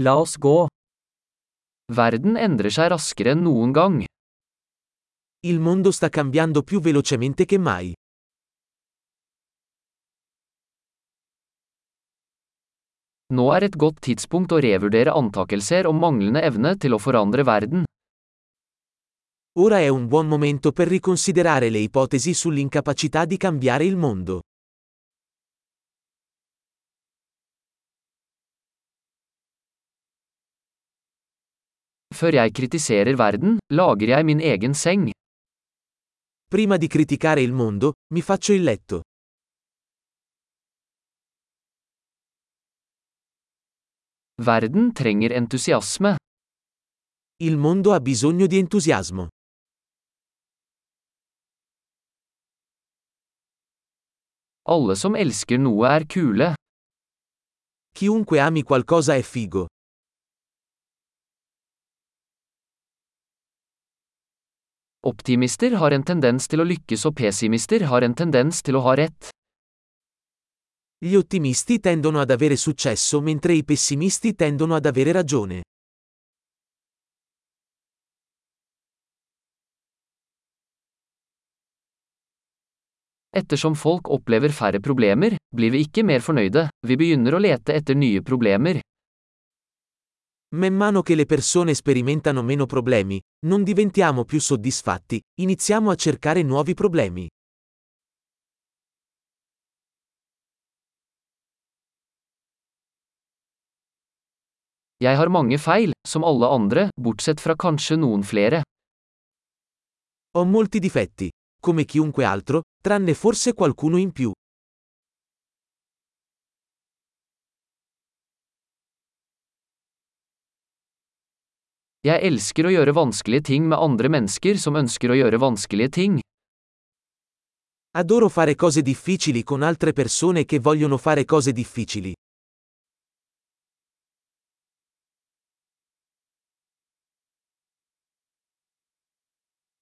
La oss gå. Verden endrer seg raskere enn noen gang. Il mondo sta cambiando più velocemente che mai. Nå er et godt tidspunkt å revurdere antakelser om manglende evne til å forandre verden. Ora è un buon momento per riconsiderare le ipotesi sull'incapacità di cambiare il mondo. Før jeg kritiserer verden, lager jeg min egen seng. Prima di criticare il mondo, mi faccio il letto. Verden trenger entusiasme. Il mondo ha bisogno di entusiasmo. Alle som elsker noe er kule. Chiunque ami qualcosa è figo. Optimister har en tendens til å lykkes og pessimister har en tendens til å ha rett. Gli ottimisti tendono ad avere successo mentre i pessimisti tendono ad avere ragione. Ettersom folk opplever færre problemer, blir vi ikke mer fornøyde, vi begynner å lete etter nye problemer. Man mano che le persone sperimentano meno problemi, non diventiamo più soddisfatti, iniziamo a cercare nuovi problemi. Jeg har mange feil, som alle andre, bortsett fra kanskje noen flere. Ho molti difetti, come chiunque altro, tranne forse qualcuno in più. Jeg elsker å gjøre vanskelige ting med andre mennesker som ønsker å gjøre vanskelige ting. Adoro fare cose difficili con altre persone che vogliono fare cose difficili.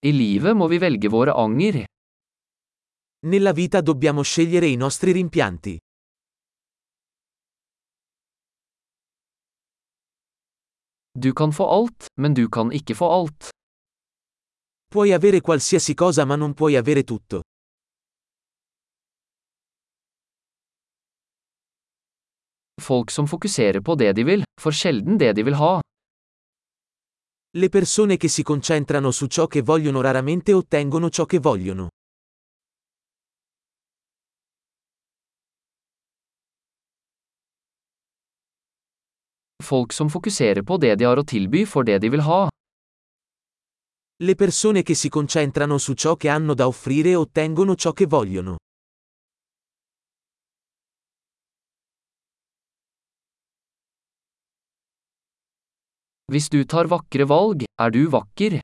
I livet må vi velge våre anger. Nella vita dobbiamo scegliere i nostri rimpianti. Du kan få alt, men du kan ikke få alt. Puoi avere qualsiasi cosa ma non puoi avere tutto. Folk som fokuserer på det de vil, får sjelden det de vil ha. Le persone che si concentrano su ciò che vogliono raramente ottengono ciò che vogliono. Folk som fokuserer på det de har å tilby, får det de vil ha. Le persone che si concentrano su ciò che hanno da offrire ottengono ciò che vogliono. Hvis du tar vakre valg, er du vakker.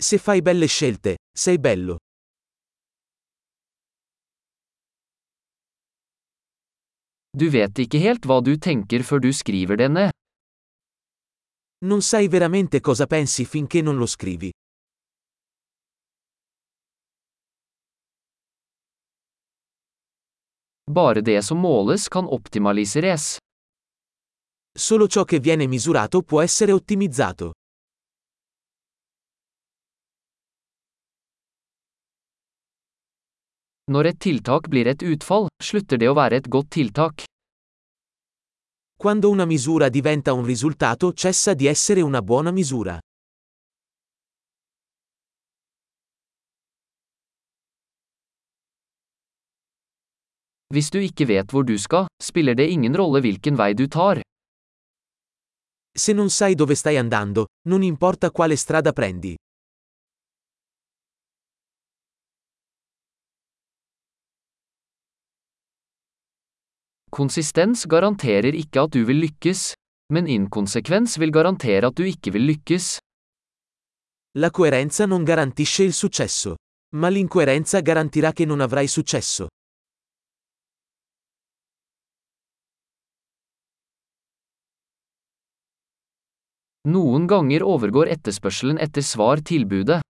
Se fai belle scelte, sei bello. Du vet ikke helt hva du tenker før du skriver det ned. Non sai veramente cosa pensi finché non lo scrivi. Bare det som måles kan optimaliseres. Solo ciò che viene misurato può essere ottimizzato. Når et tiltak blir et utfall, slutter det å være et godt tiltak. Quando una misura diventa un risultato cessa di essere una buona misura. Hvis du ikke vet hvor du skal, spiller det ingen rolle hvilken vei du tar. Se non sai dove stai andando, non importa quale strada prendi. Konsistens garanterer ikke at du vil lykkes, men inkonsekvens vil garantere at du ikke vil lykkes. La coerenza non garantisce il successo. Ma l'incoerenza garantirà che non avrai successo. Noen ganger overgår etterspørselen etter svar tilbudet.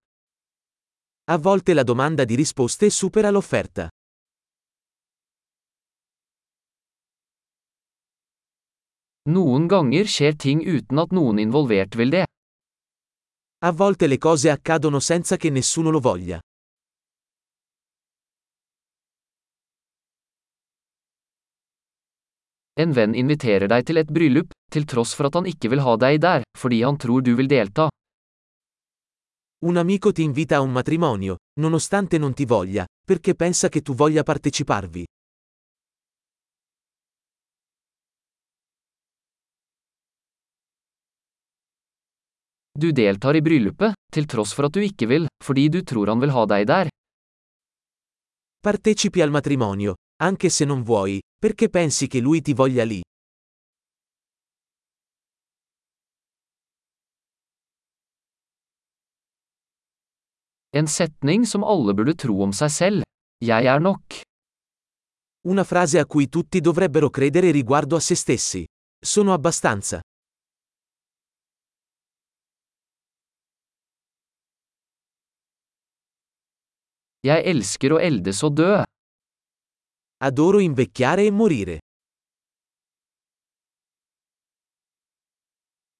A volte la domanda di risposte supera l'offerta. Noen ganger skjer ting uten at noen involvert vil det. A volte le cose accadono senza che nessuno lo voglia. En venn inviterer deg til et bryllup, til tross for at han ikke vil ha deg der, fordi han tror du vil delta. Un amico ti invita a un matrimonio, nonostante non ti voglia, perché pensa che tu voglia parteciparvi. Du deltar i bryllupet, til tross for at du ikke vil, fordi du tror han vil ha deg der. Partecipi al matrimonio, anche se non vuoi, perché pensi che lui ti voglia lì. En setning som alle burde tro om seg selv. Jeg er nok. Una frase a cui tutti dovrebbero credere riguardo a se stessi. Sono abbastanza. Jeg elsker å eldes og dø. Adoro invecchiare e morire.